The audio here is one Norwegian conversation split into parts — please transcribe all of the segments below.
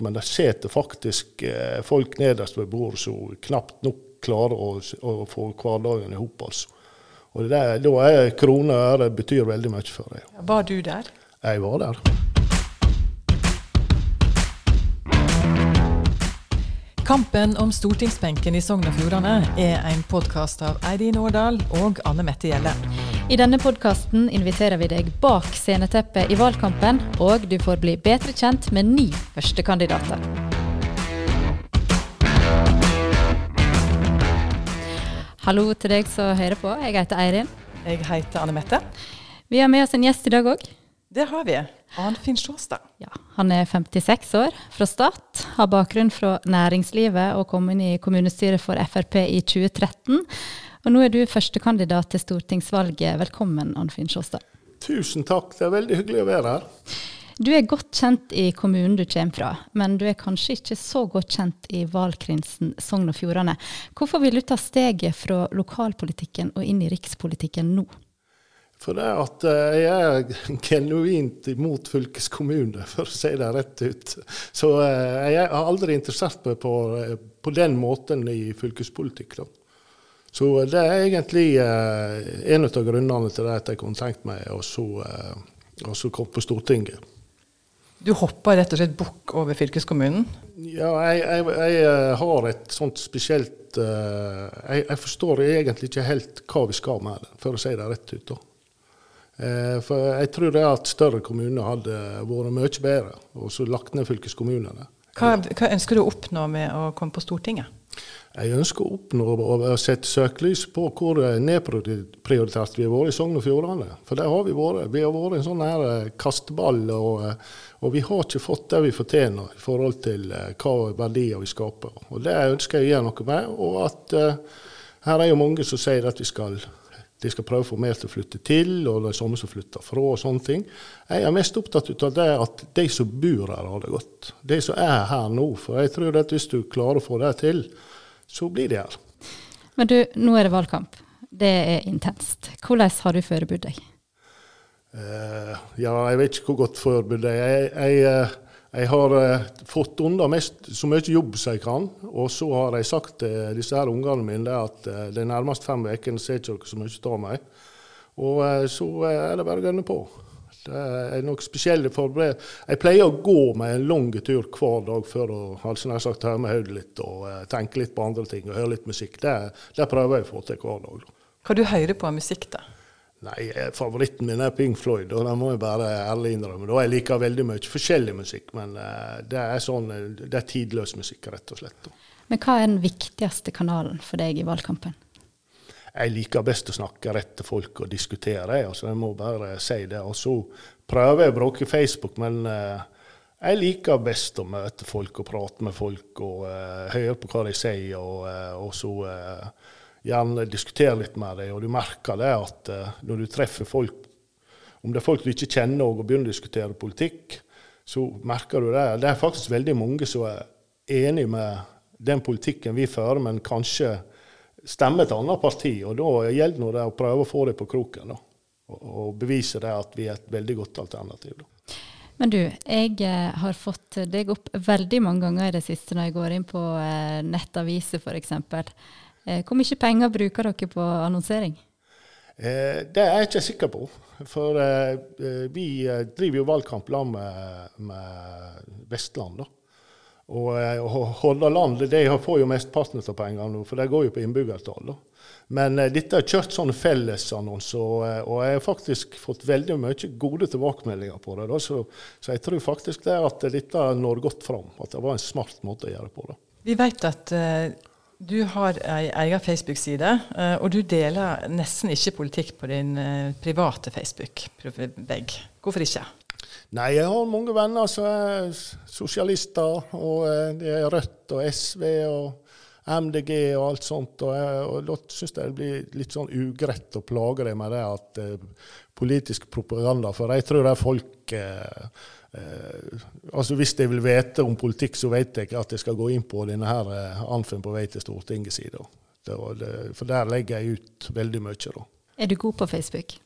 men det sitter faktisk eh, folk nederst ved bordet som knapt nok klarer å, å få hverdagen i hop. Altså. Og det, da er kroner og øre betyr veldig mye for deg. Var du der? Jeg var der. Kampen om stortingsbenken i Sogn og Fjordane er en podkast av Eirin Årdal og Anne Mette Gjelle. I denne podkasten inviterer vi deg bak sceneteppet i valgkampen, og du får bli bedre kjent med ni førstekandidater. Hallo til deg som hører på. Jeg heter Eirin. Jeg heter Anne Mette. Vi har med oss en gjest i dag òg. Det har vi. Arnfinn Sjåstad. Ja, han er 56 år, fra Stad, har bakgrunn fra næringslivet og kom inn i kommunestyret for Frp i 2013. Og nå er du førstekandidat til stortingsvalget. Velkommen, Arnfinn Sjåstad. Tusen takk, det er veldig hyggelig å være her. Du er godt kjent i kommunen du kommer fra, men du er kanskje ikke så godt kjent i valgkrinsen Sogn og Fjordane. Hvorfor vil du ta steget fra lokalpolitikken og inn i rikspolitikken nå? For det at eh, jeg er genuint imot fylkeskommune, for å si det rett ut. Så eh, jeg har aldri interessert meg på, på den måten i fylkespolitikk. Da. Så det er egentlig en av grunnene til at jeg kunne tenkt meg å komme på Stortinget. Du hopper rett og slett bukk over fylkeskommunen? Ja, jeg, jeg, jeg, har et sånt spesielt jeg, jeg, forstår egentlig ikke helt hva vi skal med det, for å si det rett ut. da. Eh, for jeg tror det at større kommuner hadde vært mye bedre, og så lagt ned fylkeskommunene. Hva, hva, ønsker du å oppnå med å komme på Stortinget? Jeg ønsker å oppnå og sette søkelys på hvor nedprioritert vi har vært i Sogn og Fjordane. For der har vi vært. Vi har vært en sånn her eh, kasteball, og, eh, og, vi har ikke fått det vi fortjener i forhold til hva verdier vi skaper. Og Det ønsker jeg å gjøre noe med. Og at uh, her er jo mange som sier at vi skal de skal prøve å få mer til å flytte til, og det er samme som flytter fra. og sånne ting. Jeg er mest opptatt av det at de som bor her, har det godt. De som er her nå. For jeg tror at hvis du klarer å få det til, så blir de her. Men du, nå er det valgkamp. Det er intenst. Hvordan har du forberedt deg? Uh, ja, jeg vet ikke hvor godt forberedt jeg er. Jeg, jeg, uh, jeg har eh, fått unna mest, så mye jobb som jeg kan. Og så har jeg sagt til disse her ungene mine at eh, de nærmeste fem ukene ser ikke dere så mye av meg. Og eh, så er det bare å gønne på. Det er noe spesielt forberedt. Jeg pleier å gå med en lang tur hver dag for å altså nær sagt, med hodet litt og tenke litt på andre ting og høre litt musikk. Det, det prøver jeg å få til hver dag. Hva du hører på av musikk, da? Nei, favoritten min er Pink Floyd, og det må jeg bare ærlig innrømme. Da jeg liker veldig mye forskjellig musikk, men uh, det er sånn, det er tidløs musikk, rett og slett. Men hva er den viktigste kanalen for deg i valgkampen? Jeg liker best å snakke rett til folk og diskutere, altså jeg må bare si det. Og så prøver jeg å bruke Facebook, men uh, jeg liker best å møte folk og prate med folk og uh, høre på hva de sier, og, og så gjerne diskutere litt med deg, og du merker det at uh, når du treffer folk, om det er folk du ikke kjenner og begynner å diskutere politikk, så merker du det. Det er faktisk veldig mange som er enig med den politikken vi fører, men kanskje stemmer et annet parti. Og da gjelder det å prøve å få det på kroken, da. Og bevise det at vi er et veldig godt alternativ. da. Men du, jeg eh, har fått deg opp veldig mange ganger i det siste når jeg går inn på eh, nettaviser f.eks. Eh, hvor mye penger bruker dere på annonsering? Eh, det er jeg ikke sikker på. For eh, vi driver jo valgkamp sammen med, med, Vestland. da. Og, og Hordaland de får jo mesteparten av pengene, for det går jo på innbyggertall. Men eh, dette har kjørt sånne fellesannonser, og, og, jeg har faktisk fått veldig mye gode tilbakemeldinger på det. Da. Så, så jeg tror faktisk det er at dette når godt fram. At det var en smart måte å gjøre det på. Da. Vi vet at du har ei egen Facebook-side, eh, og du deler nesten ikke politikk på din eh, private Facebook-vegg. Hvorfor ikke? Nei, jeg har mange venner som er sosialister, og eh, det er Rødt og SV og MDG og alt sånt. Og, jeg, og da syns jeg det blir litt sånn ugreit å plage dem med det at uh, politisk propaganda, for jeg tror det er folk uh, Eh, altså Hvis jeg vil vite om politikk, så vet jeg at jeg skal gå inn på denne her eh, Anfen på vei til Stortinget side. For der legger jeg ut veldig mye. da. Er du god på Facebook?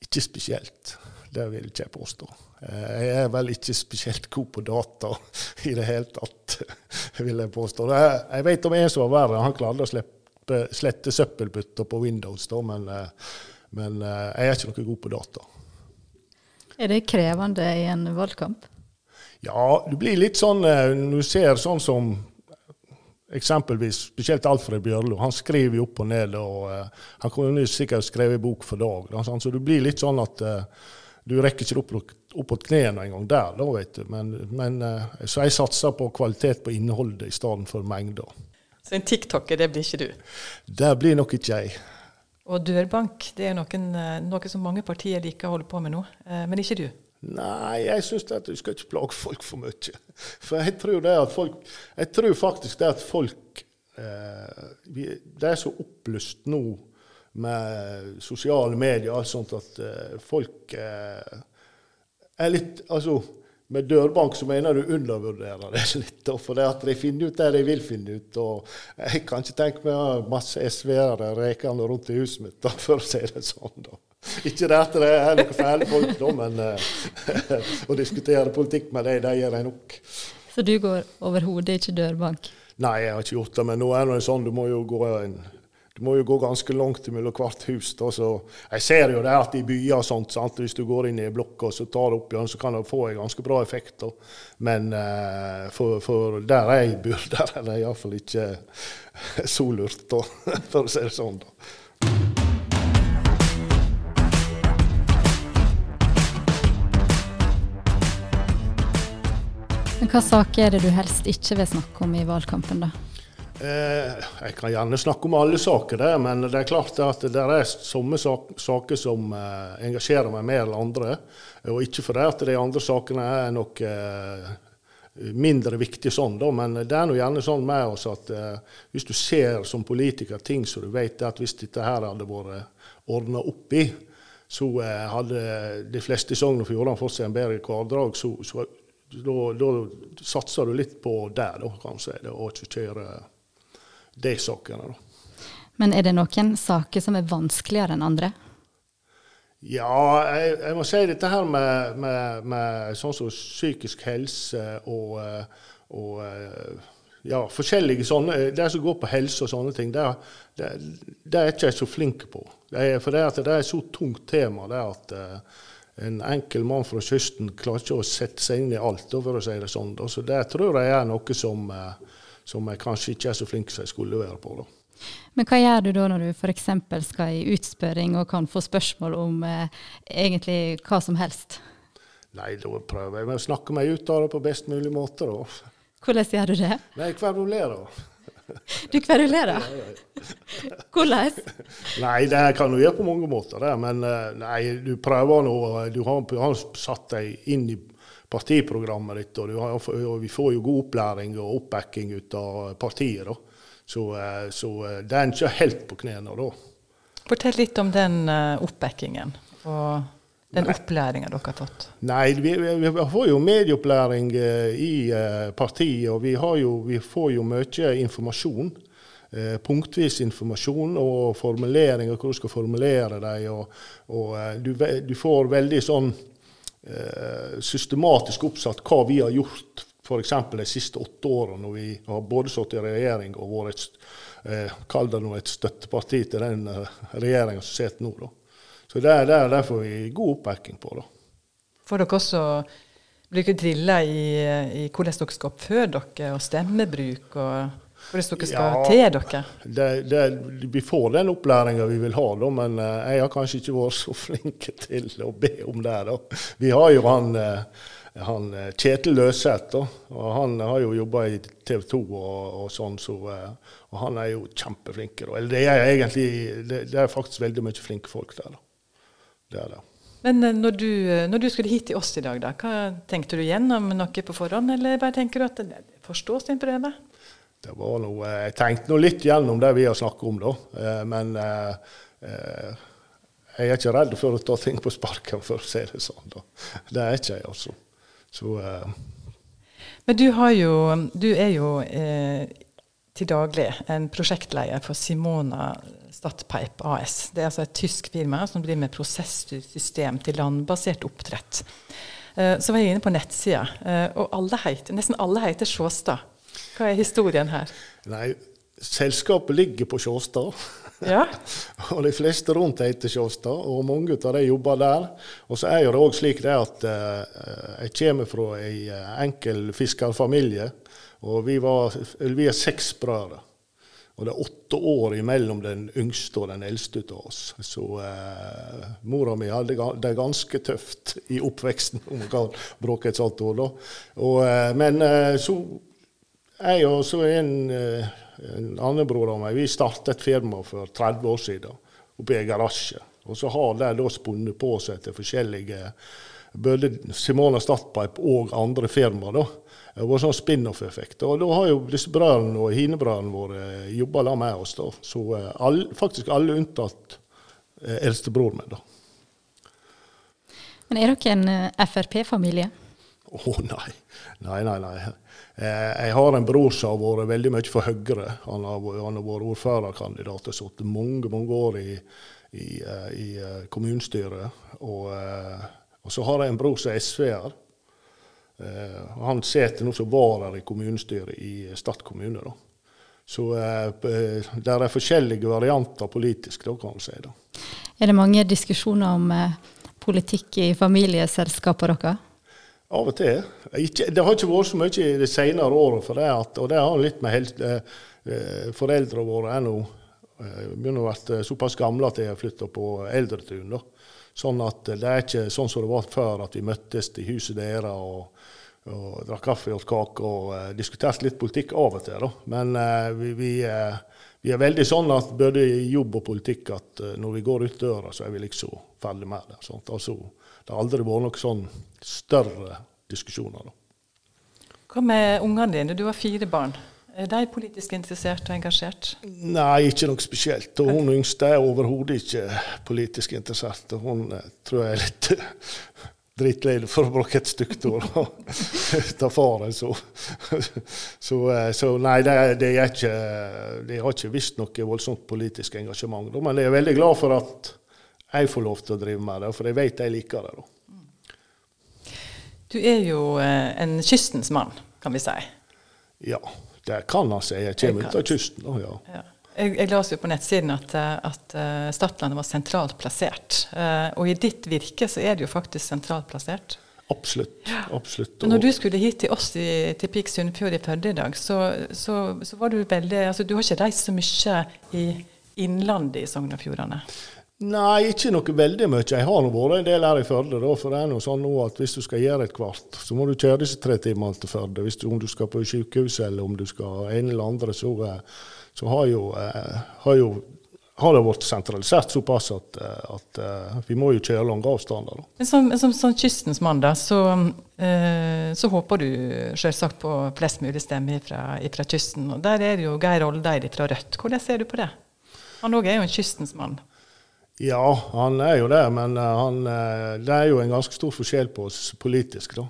Ikke spesielt. Det vil ikke jeg påstå. Eh, jeg er vel ikke spesielt god på data i det hele tatt, vil jeg påstå. Jeg vet om en som var verre. Han klarte å slippe, slette søppelbøtter på Windows, da, men, eh, men jeg er ikke noe god på data. Er det krevende i en valgkamp? Ja, du blir litt sånn Når du ser sånn som eksempelvis spesielt Alfred Bjørlo. Han skriver jo opp og ned, og uh, han kunne sikkert skrevet bok for dag. Da, så du blir litt sånn at uh, du rekker ikke opp, opp på knærne engang der, da, vet du. Men, men uh, så jeg satser på kvalitet på innholdet i stedet for mengder. Så en tiktoker, det blir ikke du? Det blir nok ikke jeg. Og dørbank, det er noen, noe som mange partier liker å holde på med nå, men ikke du? Nei, jeg syns at du skal ikke plage folk for mye. For jeg tror, det at folk, jeg tror faktisk det at folk eh, Det er så opplyst nå med sosiale medier og alt sånt at eh, folk eh, er litt Altså, med dørbank så mener du undervurderer det litt. For det at de finner ut det de vil finne ut. Og jeg kan ikke tenke meg masse SV-ere rekende rundt i huset mitt, da, for å si det sånn. da. Ikke det at det er noen fæle folk, da, men uh, å diskutere politikk med dem, det gjør jeg nok. Så du går overhodet ikke dørbank? Nei, jeg har ikke gjort det. Men nå er det sånn, du må jo gå en du må jo gå ganske langt mellom hvert hus. Da, så jeg ser jo det at i byer og sånt, sant? hvis du går inn i blokka og tar det opp igjen, så kan det få en ganske bra effekt. Da. Men uh, for, for, der jeg bor, der er det iallfall ikke så lurt, da, for å si det sånn. da. Men Hva saker er det du helst ikke vil snakke om i valgkampen, da? Eh, jeg kan gjerne snakke om alle saker, der, men det er klart at det er somme saker som eh, engasjerer meg mer enn andre. Og ikke fordi at de andre sakene er noe eh, mindre viktige sånn, da, men det er nå gjerne sånn med oss at eh, hvis du ser som politiker ting som du vet at hvis dette her hadde vært ordna opp i, så eh, hadde de fleste i Sogn og Fjordane fått seg en bedre hverdag. Så, da, satser du litt på det, da, kanskje, og ikke kjøre de sakene. Da. Men er det noen saker som er vanskeligere enn andre? Ja, jeg, jeg må si dette her med, med, med sånn som psykisk helse og, og ja, forskjellige sånne Det som går på helse og sånne ting, det, det, det er ikke jeg så flink på. Det er, for det, det er et så tungt tema det at en enkel mann fra kysten klarer ikke å sette seg inn i alt, for å si det sånn. Så det tror jeg er noe som, eh, som jeg kanskje ikke er så flink som jeg skulle være på. da. Men hva gjør du da når du f.eks. skal i utspørring og kan få spørsmål om eh, egentlig hva som helst? Nei, da prøver jeg å snakke meg ut av det på best mulig måte, da. Hvordan gjør du det? Nei, kverulerer. Du kverulerer? Hvordan? Nei, det kan du gjøre på mange måter. Det. Men eh, nei, du prøver nå Du har, har satt deg inn i partiprogrammet ditt, og, har, og, vi får jo god opplæring og oppbacking ut av partiet. da. Så, eh, så eh, det er ikke helt på knærne da. Fortell litt om den oppbackingen. og den opplæringa dere har fått? Nei, vi, vi, får jo medieopplæring eh, i eh, partiet. Og vi, jo, vi, får jo mye informasjon. Eh, punktvis informasjon og formuleringer, hvor du skal formulere deg. Og, og du, du, får veldig sånn systematisk oppsatt hva vi har gjort f.eks. de siste åtte årene, når vi har både sittet i regjering og vært et, kall det et støtteparti til den regjeringa som sitter nå. da. Så det, det, det derfor vi god oppbacking på. da. Får dere også blir dere drilla i, i, hvordan dere skal oppføre dere, og stemmebruk? og hvordan dere skal ja, te dere? Det, det, vi får den opplæringa vi vil ha, da, men uh, jeg har kanskje ikke vært så flink til å be om det. da. Vi har jo han, uh, han uh, Kjetil Løseth, og han har jo jobba i TV 2 og, og sånn, så, og han er jo kjempeflink. Eller det er egentlig det, det er faktisk veldig mye flinke folk der. da. Det er det. Men eh, når du, eh, når du, skulle hit til oss i dag, da, hva tenkte du gjennom noe på forhånd, eller bare tenker du at det forstår sin prøve? Det var noe, eh, Jeg tenkte nå litt gjennom det vi har snakket om, da. Men jeg er ikke redd for å ta ting på sparken, for å si det sånn. da. Det er ikke jeg, altså. Så, Men du, jo, du er jo eh, til daglig en prosjektleder for Simona Stadpeip AS. Det er altså et tysk firma som driver med prosesssystem til landbasert oppdrett. Eh, så var jeg inne på nettsida, eh, og alle heter, nesten alle heter Sjåstad. Hva er historien her? Nei, selskapet ligger på Sjåstad. Ja. og de fleste rundt heter Sjåstad, og mange av de jobber der. Og så er jo det òg slik det at uh, jeg kommer fra ei enkel fiskerfamilie. Og vi, var, vi er seks brødre. Og det er åtte år imellom den yngste og den eldste av oss. Så eh, mora mi hadde det ganske tøft i oppveksten, om man kan bruke et sånt ord. Og, eh, men eh, så jeg og så en, eh, en annen bror av meg vi startet et firma for 30 år siden oppe i en garasje. Og så har de da spunnet på seg til forskjellige både Simona Stadpipe og andre firmaer. Det var sånn spin-off-effekt. Og da har jo disse brødrene og hinebrødrene våre jobba sammen med oss. da. Så eh, all, faktisk alle unntatt eh, eldstebroren min. da. Men er dere en eh, Frp-familie? Å oh, nei. Nei, nei, nei. Jeg har en bror som har vært veldig mye for Høyre. Han har, vært ordførerkandidat og sittet mange mange år i, i, i kommunestyret. Og, og, så har jeg en bror som er SV-er. Eh, han sitter nå som varer i kommunestyret i Stad kommune. Da. Så eh, det er forskjellige varianter politisk, da, kan man si. Da. Er det mange diskusjoner om eh, politikk i familieselskapene deres? Av og til. Ikke, det har ikke vært så mye i de senere årene, for det at, og det har litt med helt, eh, Foreldrene våre er nå eh, begynner å bli såpass gamle at de har flytta på eldretun. da. Sånn at det er ikke sånn som det var før, at vi møttes i huset deres og, og drakk kaffe og kake og uh, diskuterte litt politikk av og til. Da. Men uh, vi, vi, vi, er veldig sånn at både i jobb og politikk at når vi går ut døra, så er vi liksom ferdig med det. Altså, det har aldri vært noen sånn større diskusjoner. Da. Hva med ungene dine? Du har fire barn. Er de politisk interessert og engasjert? Nei, ikke noe spesielt. Og hun yngste er overhodet ikke politisk interessert. Hun eh, tror jeg er litt drittlei, for å bruke et stygt ord, av faren. Så, så, eh, så, nei, det, det er ikke, de har ikke visst noe voldsomt politisk engasjement. Men jeg er veldig glad for at jeg får lov til å drive med det, for jeg vet jeg liker det. Da. Du er jo eh, en kystens mann, kan vi si. Ja. Det kan han si. Jeg kommer ut av kysten. da, ja. Ja. Jeg, jeg leste jo på nettsiden at, eh, at uh, Stadlandet var sentralt plassert. Og i ditt virke så er det jo faktisk sentralt plassert. Absolutt. absolutt. Men når du skulle hit til oss i, til Pik Sunnfjord i Førde i dag, så, så, så, var du veldig altså Du har ikke reist så mye i innlandet i Sogn og Fjordane? Nei, ikke noe veldig mye. Jeg har nå vært en del her i Førde. Da, for det er noe sånn nå at hvis du skal gjøre et kvart, så må du kjøre disse tre timene til Førde. Hvis du, om du skal på sykehuset eller om du skal en eller andre, så, eh, så har, jo, eh, har, jo, har det vært sentralisert såpass at, eh, at, vi må jo kjøre lange avstander. Da. Som, som, som kystens mann, da, så, eh, så håper du selvsagt på flest mulig stemmer fra kysten. Og der er det jo Geir Oldeid fra Rødt. Hvordan ser du på det? Han òg er jo en kystens mann. Ja, han er jo det, men eh, han, eh, det er jo en ganske stor forskjell på oss politisk. da.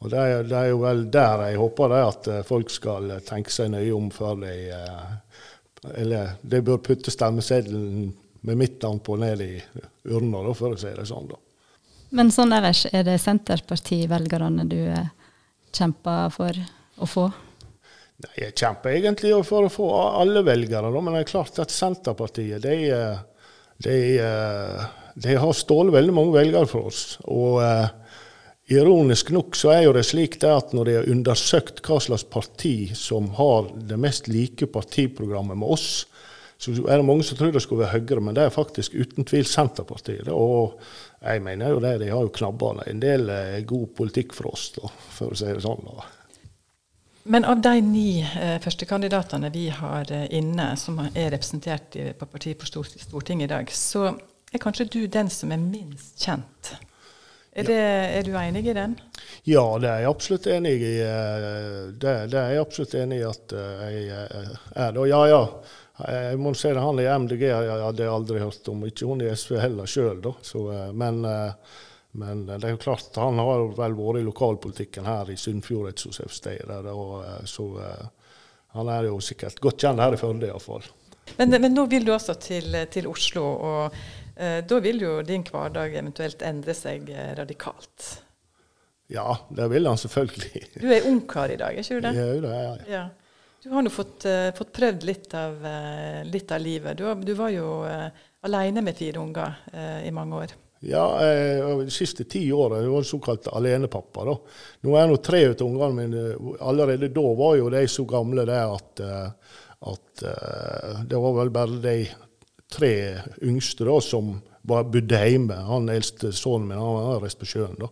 Og det er, det er, jo vel der jeg håper det at eh, folk skal tenke seg nøye om før de Eller de bør putte stemmeseddelen med mitt navn på ned i urna, for å si det sånn. da. Men sånn ellers, er det Senterparti-velgerne du kjemper for å få? Nei, Jeg kjemper egentlig for å få alle velgere, men det er klart at Senterpartiet de de, eh, de har stjålet veldig mange velgere fra oss. Og uh, ironisk nok så er jo det slik det at når de har undersøkt hva slags parti som har det mest like partiprogrammet med oss, så er det mange som tror det skulle være Høyre, men det er faktisk uten tvil Senterpartiet. Og jeg mener jo det, de har jo knabba en del eh, god politikk for oss, da, for å si det sånn. da. Men av de ni eh, førstekandidatene vi har eh, inne, som er representert i, på partiet på Stortinget i dag, så er kanskje du den som er minst kjent. Er, det, er, du enig i den? Ja, det er jeg absolutt enig i. Eh, det, det er jeg absolutt enig i at eh, jeg er det. Og ja, ja. Jeg må si det, Han i MDG jeg hadde jeg aldri hørt om. Ikke hun i SV heller sjøl, da. Så, men men det er jo klart, han har vel vært i lokalpolitikken her i Sunnfjord, et. Og, eh, så uh, Han er jo sikkert godt kjent her i Førde iallfall. Men, men nå vil du altså til, til Oslo, og eh, da vil jo din hverdag eventuelt endre seg eh, radikalt? Ja, det vil han selvfølgelig. Du er ungkar i dag, er ikke du det? Ja, det er jeg. Ja. Du har nå fått, uh, fått prøvd litt av, uh, litt av livet. Du, du, var jo uh, alene med fire unger i mange år. Ja, de siste ti årene var jeg såkalt alenepappa. da. Nå er nå tre av ungene mine Allerede da var jo de så gamle det at, at det var vel bare de tre yngste da som bodde hjemme. Han eldste sønnen min han var reist på sjøen. da.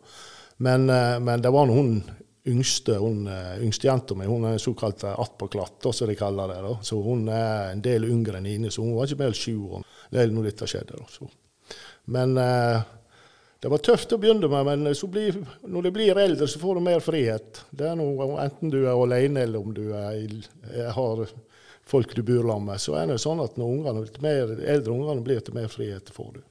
Men, men det var noen yngste hun, eh, yngstejenta mi hun er såkalt attpåklatt, som de kaller det. Da. Så hun er en del yngre enn Ine, så hun var ikke mer enn sju år da dette skjedde. Da. Men eh, det var tøft å begynne med, men blir, når du blir eldre, så får du mer frihet. Det er noe, Enten du er alene eller om du er, har folk du bor sammen med, så er det sånn at når ungene, mer, eldre ungene blir, til mer frihet får du.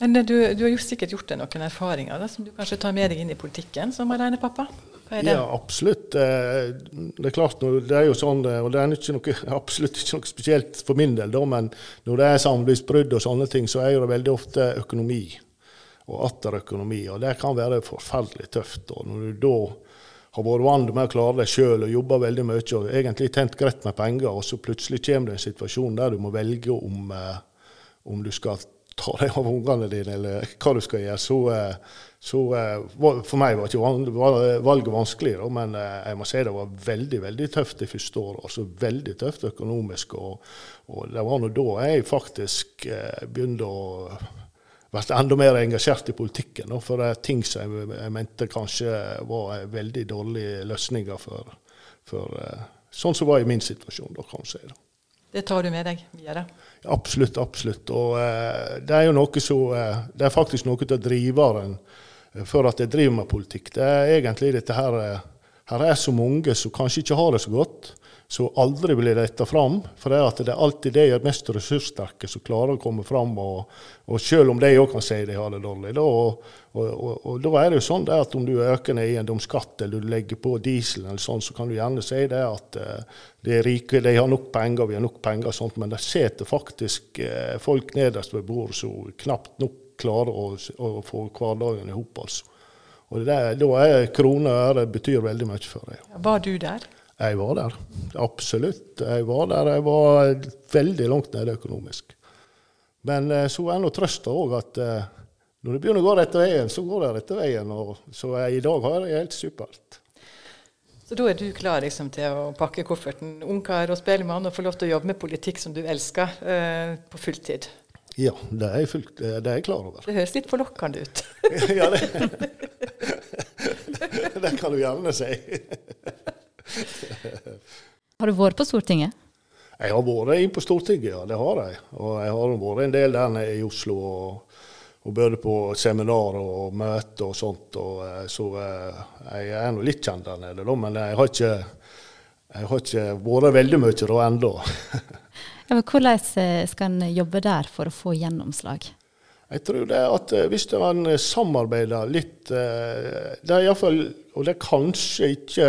Men du, du, har sikkert gjort deg noen erfaringer da, som du kanskje tar med deg inn i politikken som alenepappa? Ja, absolutt. Eh, det er klart, det er jo sånn, eh, og det er ikke noe, absolutt ikke noe spesielt for min del, da, men når det er samlivsbrudd og sånne ting, så er det veldig ofte økonomi. Og atter økonomi. Og det kan være forferdelig tøft. Og når du da har vært vant med å klare deg sjøl og jobba veldig mye og egentlig tjent greit med penger, og så plutselig kommer det en situasjon der du må velge om, eh, om du skal ta deg av ungene dine, eller hva du skal gjøre, så, så eh, For meg var ikke valget vanskelig, men eh, jeg må si det var veldig veldig tøft det første året. Altså veldig tøft økonomisk. Og, og det var nå da jeg faktisk eh, begynte å bli enda mer engasjert i politikken. For det er ting som jeg, mente kanskje var veldig dårlige løsninger for, for sånn som var i min situasjon, da, kan man si. Det tar du med deg videre? Absolutt, absolutt. Og uh, det er jo noe som uh, Det er faktisk noe av driveren for at jeg driver med politikk. Det er egentlig dette her Her er så mange som kanskje ikke har det så godt, som aldri blir letta fram. For det er, at det er alltid de mest ressurssterke som klarer å komme fram, og, og selv om de òg kan si de har det dårlig. Da, og, og, og, da er det jo sånn at om du øker eiendomsskatt eller du legger på diesel, eller sånn, så kan du gjerne si det at uh, de rike, de har nok penger, vi har nok penger, og sånt, men det sitter faktisk uh, folk nederst ved bordet som knapt nok klarer å, å få hverdagen i hop. Altså. Og det, da er kroner og øre betyr veldig mye for deg. Var du der? Jeg var der, absolutt. Jeg var der. Jeg var veldig langt nede økonomisk. Men eh, så er nå trøsta òg at eh, når det begynner å gå rette veien, så går det rette veien. Og, så i dag har jeg det helt supert. Så da er du klar liksom, til å pakke kofferten, ungkar og spellemann, og få lov til å jobbe med politikk som du elsker, eh, på fulltid? Ja, det er, jeg fullt, det er jeg klar over. Det høres litt forlokkende ut. ja, det, det kan du gjerne si. har du vært på Stortinget? Jeg har vært inn på Stortinget, ja. Det har jeg. Og jeg har vært en del der nede i Oslo. og, og både på seminar og møter og sånt. Og, eh, så eh, jeg er nå litt kjent der nede, da, men jeg har ikke, jeg har ikke vært veldig mye da ennå. Ja, hvordan eh, skal en jobbe der for å få gjennomslag? Jeg tror det at hvis man samarbeider litt Det er iallfall Og det er kanskje ikke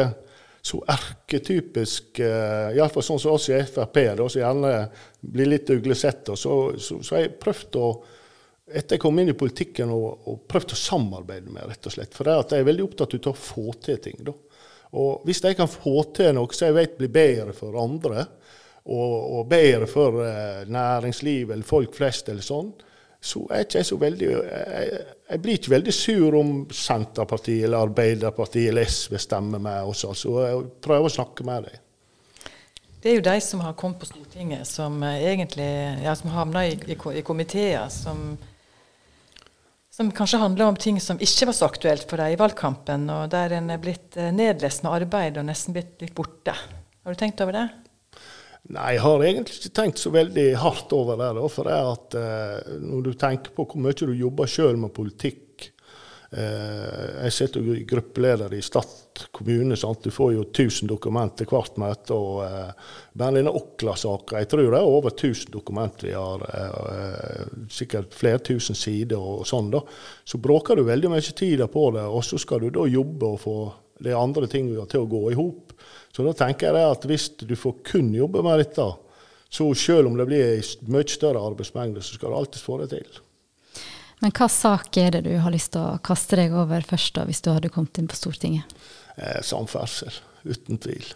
så erketypisk, iallfall sånn som oss i Frp, da, som gjerne blir litt uglesette. Så, så, så jeg prøvd å etter jeg kom inn i politikken og, og prøvd å samarbeide med, rett og slett. For det at jeg er veldig opptatt av å få til ting. Da. Og hvis jeg kan få til noe som jeg vet blir bedre for andre, og, og bedre for uh, næringsliv eller folk flest, eller sånn, så er ikke jeg så veldig jeg, jeg, blir ikke veldig sur om Senterpartiet eller Arbeiderpartiet eller SV stemmer med oss. Altså, jeg prøver å snakke med dem. Det er jo de som har kommet på Stortinget, som egentlig ja, som havna i, i, i komiteer som, som kanskje handler om ting som ikke var så aktuelt for dem i valgkampen, og der en er blitt uh, nedlest med arbeid og nesten blitt litt borte. Har du tenkt over det? Nei, jeg har egentlig ikke tenkt så veldig hardt over det. For det at eh, når du tenker på hvor mye du jobber sjøl med politikk eh, Jeg sitter jo gruppeleder i Stad kommune. Sant? Du får jo 1000 dokumenter hvert møte. og eh, Bare denne Okla-saka, jeg tror det er over 1000 dokumenter vi har. Eh, sikkert flere tusen sider og sånn. da. Så bråker du veldig mye tid på det, og så skal du da jobbe og få de andre tingene til å gå i hop Så da tenker jeg at hvis du får kun jobbe med dette, så selv om det blir en mye større arbeidsmengde, så skal du alltid få det til. Men hva sak er det du har lyst til å kaste deg over først, da, hvis du hadde kommet inn på Stortinget? Eh, samferdsel, uten tvil.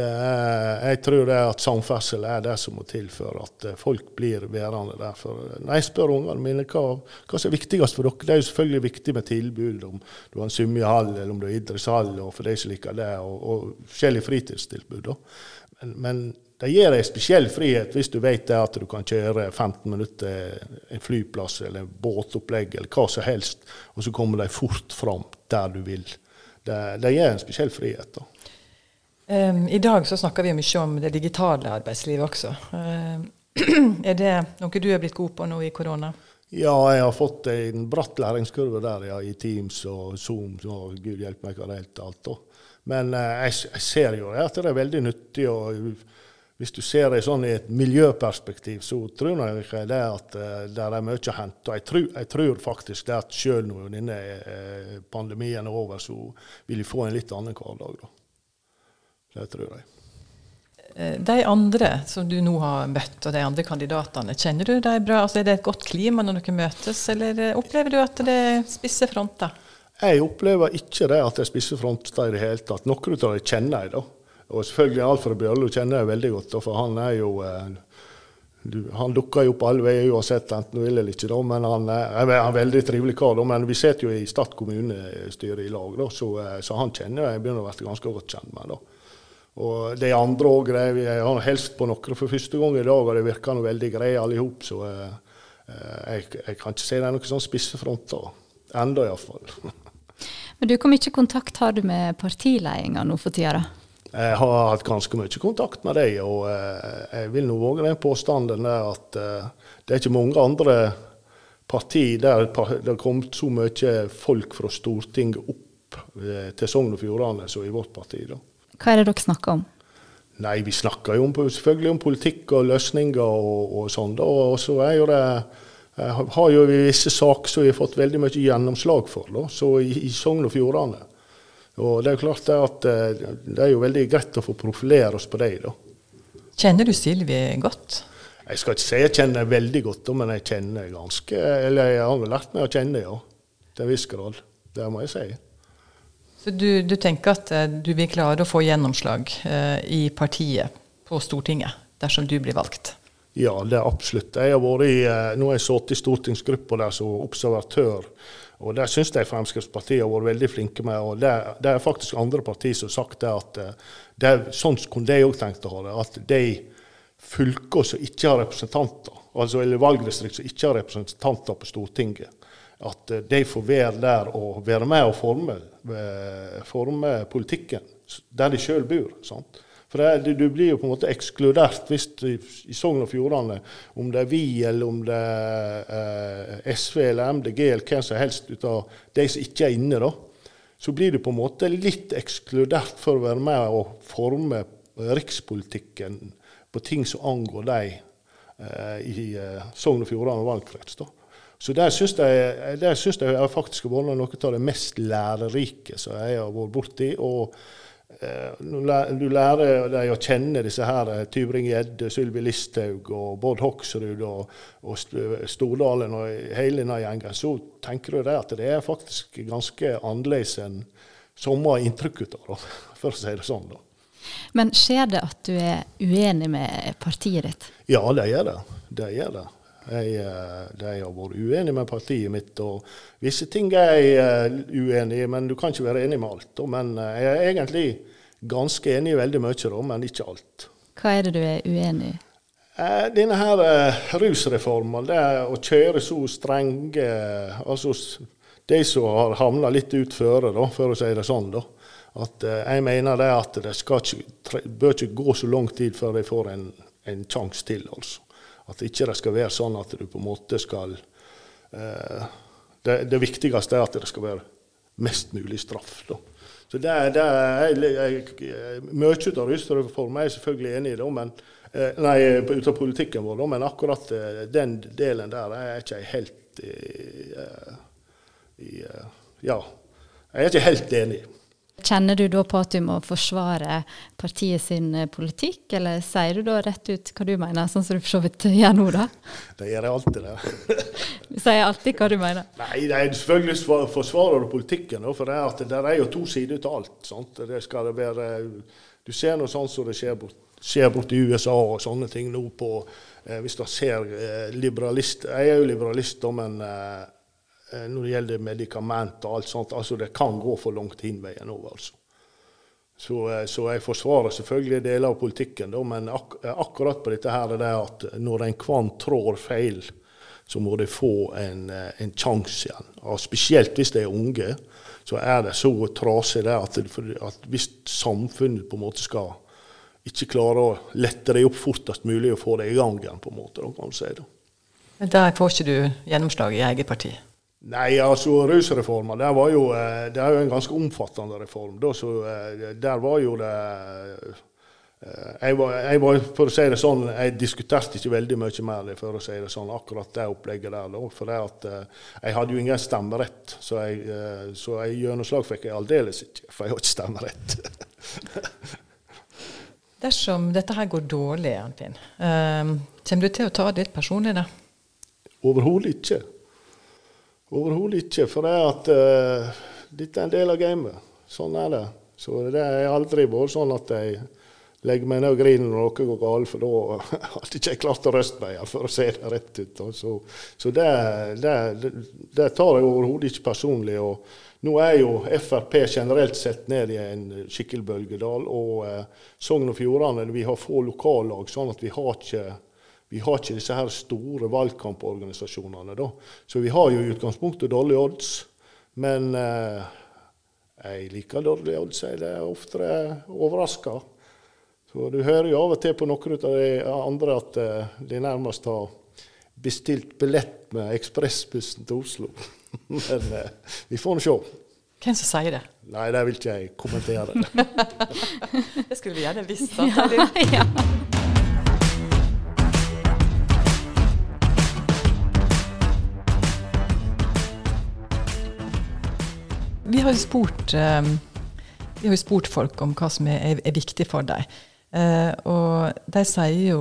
Er, jeg tror det at samferdsel er det som må til for at eh, folk blir værende der. For eh, når jeg spør ungene mine hva, hva som er viktigst for dere, det er jo selvfølgelig viktig med tilbud. Om du har en svømmehall eller om du har idrettshall, og for de som liker det, og, og forskjellige fritidstilbud. Men, men, det gir deg spesiell frihet hvis du vet at du kan kjøre 15 minutter en flyplass eller en båtopplegg eller hva som helst, og så kommer de fort fram der du vil. Det, det gir en spesiell frihet. da. Um, I dag så snakker vi mye om det digitale arbeidslivet også. Uh, er det noe du er blitt god på nå i korona? Ja, jeg har fått en bratt læringskurve der, ja, i Teams og Zoom. og Gud hjelpe meg hva det helt alt. Da. Men uh, jeg, ser jo at det er veldig nyttig. og Hvis du ser det sånn i et miljøperspektiv, så tror jeg det at uh, det er mye å hente. Jeg tror, jeg tror faktisk det at selv når denne uh, pandemien er over, så vil vi få en litt annen hverdag. da. Det tror jeg. Eh, de andre som du nå har møtt, og de andre kandidatene, kjenner du dem bra? Altså, er det et godt klima når dere møtes, eller eh, opplever du at det er spisse fronter? Jeg opplever ikke det at det er spisse fronter i det hele tatt. Noen av dem kjenner jeg, da. Og selvfølgelig Alfred Bjørlo kjenner jeg veldig godt, for han er jo eh, du, Han dukker jo opp alle veier uansett, enten du vil eller ikke. Da, men han er, er en veldig trivelig kar. Da, men vi sitter jo i Stad kommunestyre i lag, da, så, så, han kjenner jeg begynner å bli ganske godt kjent med. da. Og de andre òg. Jeg har hilst på noen for første gang i dag, og det virker noe veldig greie alle hop. Så eh, eh, jeg, jeg, kan ikke si det er noen sånn spisse fronter. Enda iallfall. Men du, Hvor mye kontakt har du med partiledelsen nå for tida? Jeg har hatt ganske mye kontakt med dem, og eh, jeg vil nå våge den påstanden der at det er ikke mange andre partier der det har kommet så mye folk fra Stortinget opp til Sogn og Fjordane som i vårt parti. da. Hva er det dere snakker om? Nei, Vi snakker jo om, selvfølgelig om politikk og løsninger og, og sånn. Og så er jo det eh, har jo vi visse saker som vi har fått veldig mye gjennomslag for, da, så i, i Sogn og Fjordane. Og det er jo klart det at eh, det er jo veldig greit å få profilere oss på det. da. Kjenner du Silvi godt? Jeg skal ikke si jeg kjenner veldig godt, men jeg kjenner ganske Eller jeg har lært meg å kjenne, ja. Til en viss grad. Det må jeg si. Så du, du, tenker at eh, du vil klare å få gjennomslag eh, i partiet på Stortinget dersom du blir valgt? Ja, det er absolutt. Jeg har vært i, eh, nå har jeg sittet i stortingsgruppa der som observatør. og Det syns jeg Fremskrittspartiet har vært veldig flinke med. og Det, det er faktisk andre partier som har sagt det at eh, det er sånn kunne de òg tenkt å ha det. At de fylker som ikke har representanter, altså eller valgdistrikt som ikke har representanter på Stortinget, at eh, de får være der og være med og forme, eh, forme politikken der de sjøl bor. Sant? For det, du blir jo på en måte ekskludert hvis du, i Sogn og Fjordane, om det er vi eller om det er eh, SV eller MDG eller hvem som helst ut av de som ikke er inne, da, så blir du på en måte litt ekskludert for å være med og forme rikspolitikken på ting som angår deg i eh, Sogn og Fjordane valgkrets. da. Så der syns jeg, der synes jeg faktisk har vært noe av det mest lærerike som jeg har vært borti. Og eh, du lærer deg å kjenne disse her eh, Tybring-Gjedde, Sylvi Listhaug og Bård Hoksrud og, og Stordalen og hele denne gjengen. Så tenker du det at det er faktisk ganske annerledes enn som har inntrykk av, for å si det sånn. da. Men skjer det at du er uenig med partiet ditt? Ja, det gjør det. Det gjør det. Jeg, eh, de har vært uenig med partiet mitt. og Visse ting er jeg eh, uenig i, men du kan ikke være enig med alt. Men eh, jeg er egentlig ganske enig i veldig mye, men ikke alt. Hva er det du er uenig i? Denne her rusreformen, det å kjøre så strenge altså De som har havna litt ut føre, for å si det sånn. da, at Jeg mener det at det skal ikke, bør ikke gå så lang tid før de får en, en sjanse til. altså. At ikke det skal være sånn at du på en måte skal eh, det, det, viktigste er at det skal være mest mulig straff. Da. Så det, det er, jeg, jeg, Mye av rusreformen er jeg selvfølgelig enig i, da, men, eh, nei, ut av politikken vår, da, men akkurat eh, den delen der er jeg ikke helt i, eh, i, Ja, jeg er ikke helt enig. Kjenner du da på at du må forsvare partiet sin eh, politikk, eller sier du da rett ut hva du mener, sånn som du for så vidt gjør nå, da? Det gjør jeg alltid, det. Du sier alltid hva du mener. Nei, det er selvfølgelig svar- forsvarer du politikken, for det er, det er jo to sider til alt. Sant? Det skal det være, du ser noe sånt som det skjer bort, skjer borte i USA og sånne ting nå på eh, Hvis du ser eh, liberalist Jeg er jo liberalist, men eh, når det gjelder medikament og alt sånt, altså det kan gå for langt hin veien òg, altså. Så, eh, så jeg forsvarer selvfølgelig deler av politikken, da, men ak akkurat på dette her er det at når en kvann trår feil, så må de få en, eh, en sjanse igjen. Og spesielt hvis de er unge, så er det så trasig det at, at hvis samfunnet på en måte skal ikke klare å lette det opp fortest mulig og få det i gang igjen, på en måte, da kan du si det. Men der får ikke du gjennomslag i eget parti. Nei, altså rusreformen, det var jo, eh, det er jo en ganske omfattende reform. Da, så, eh, der var jo det eh, jeg var, jeg var, for å si det sånn, jeg diskuterte ikke veldig mye mer det, for å si det sånn, akkurat det opplegget der. Da, for det at jeg hadde jo ingen stemmerett, så, jeg, så jeg gjennomslag fikk jeg aldeles ikke. For jeg har ikke stemmerett. Dersom dette her går dårlig, Arnfinn, kommer du til å ta det litt personlig, da? Overhodet ikke. Overhodet ikke. For det at uh, dette er en del av gamet. Sånn er det. Så det er aldri vært sånn at jeg legger meg ned og griner når noe går galt, for da hadde ikke klart å røste meg, for å se det rett ut. Så, så det, det, det, tar jeg overhodet ikke personlig. og nå er jo Frp generelt sett ned i en skikkelig bølgedal. Og eh, Sogn og Fjordane vi har få lokallag, sånn at vi har ikke vi har ikke disse her store valgkamporganisasjonene. da. Så vi har jo i utgangspunktet dårlige odds. Men eh, jeg liker dårlige odds. Jeg er ofte overraska. Så du hører jo av og til på noen av de andre at eh, de nærmest har bestilt billett med ekspressbussen til Oslo. Men eh, vi får nå se. Hvem som sier det? Nei, det vil ikke jeg kommentere. Det skulle vi gjerne visst. at Ja, ja. Vi har jo spurt, eh, vi har jo spurt folk om hva som er, er viktig for dem. Eh, og de sier jo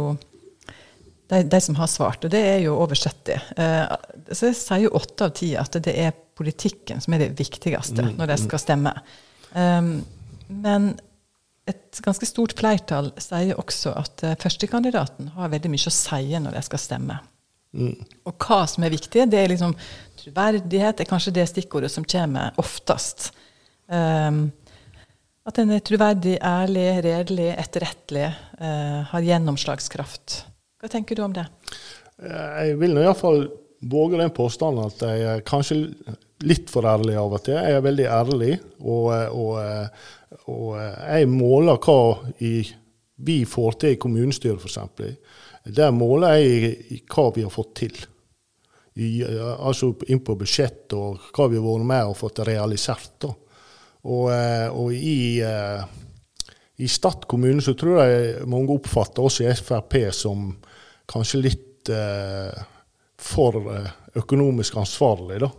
de, de som har svart, og det er jo over 70, eh, så sier jo åtte av ti at det er politikken som er det viktigste når de skal stemme. Men et ganske stort flertall sier også at førstekandidaten har veldig mye å si når de skal stemme. Og hva som er viktig, det er liksom troverdighet er kanskje det stikkordet som kommer oftest. Um, at en er troverdig, ærlig, redelig, etterrettelig, uh, har gjennomslagskraft. Hva tenker du om det? Jeg vil nå iallfall våge den påstanden at jeg er kanskje litt for ærlig av og til. Jeg er veldig ærlig, og, og, og jeg måler hva i, vi får til i kommunestyret, f.eks. Der måler jeg hva vi har fått til. I, altså inn på budsjett og hva vi har vært med og fått realisert. Da. Og, og i, i Stad kommune så tror jeg mange oppfatter oss i Frp som kanskje litt eh, for økonomisk ansvarlig, da.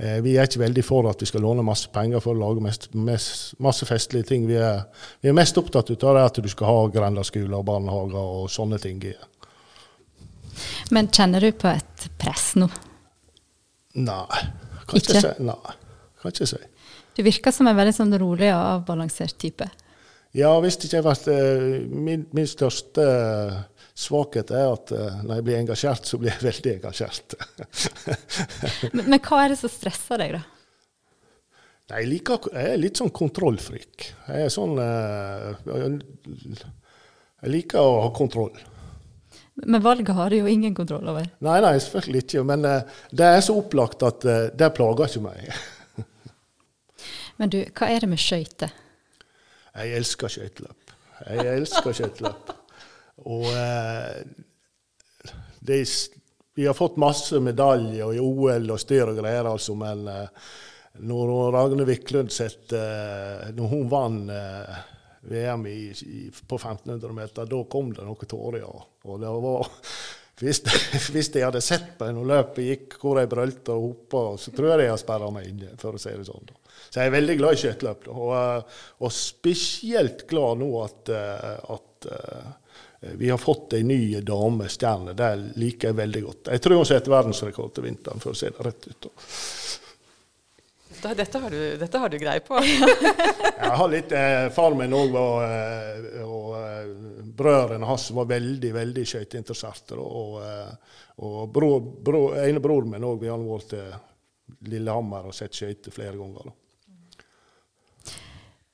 Eh, vi er ikke veldig for at vi skal låne masse penger for å lage mest, mest, masse festlige ting. Vi er, vi er mest opptatt av det at du skal ha grendeskoler og barnehager og sånne ting. Men kjenner du på et press nå? Nei, kan ikke, si. Nei, kan ikke si. Du virker som en veldig sånn rolig og avbalansert type. Ja, hvis det ikke har vært eh, min, min største svakhet er at eh, når jeg blir engasjert, så blir jeg veldig engasjert. Men, men hva er det som stresser deg, da? Nei, jeg, liker, jeg er litt sånn kontrollfrik. Jeg er sånn eh, Jeg liker å ha kontroll. Men valget har du jo ingen kontroll over. Nei, nei, selvfølgelig ikke. Men eh, det er så opplagt at eh, det plager ikke meg. Men du, hva er det med skøyter? Jeg elsker skøyteløp. Jeg elsker skøyteløp. Og eh, det, er vi har fått masse medaljer i OL og styr og greier, altså, men eh, når Ragne Wiklund sett, eh, Når hun vant eh, VM i, i, på 1500 meter, da kom det noe tårer. Ja. Og det var hvis, hvis jeg hadde sett på når løpet gikk, hvor jeg brølte og hoppa, så tror jeg de har sperra meg inne, for å si det sånn. Da. Så jeg er veldig glad i skøyteløp. Og, eh, og, spesielt glad nå at, eh, at vi har fått ei ny damestjerne. Det liker jeg veldig godt. Jeg tror hun setter verdensrekord til vinteren, for å se det rett ut. Dette har, du, dette har du greie på. jeg har litt eh, Far min òg var eh, og eh, brødrene hans var veldig veldig skøyteinteresserte. Og, eh, og bror, bror, ene broren min òg, vi har vært til Lillehammer og sett skøyter flere ganger. Da.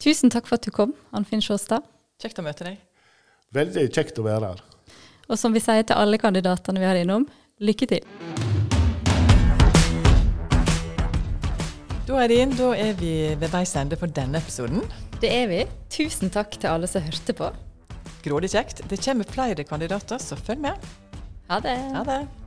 Tusen takk for at du kom, Anfinn Sjåstad. Kjekt å møte deg. Veldig kjekt å være her. Og som vi sier til alle kandidatene vi har innom, lykke til. Da er, inn, da er vi ved veis ende for denne episoden. Det er vi. Tusen takk til alle som hørte på. Grådig kjekt. Det kommer flere kandidater, så følg med. Ha det. Ha det.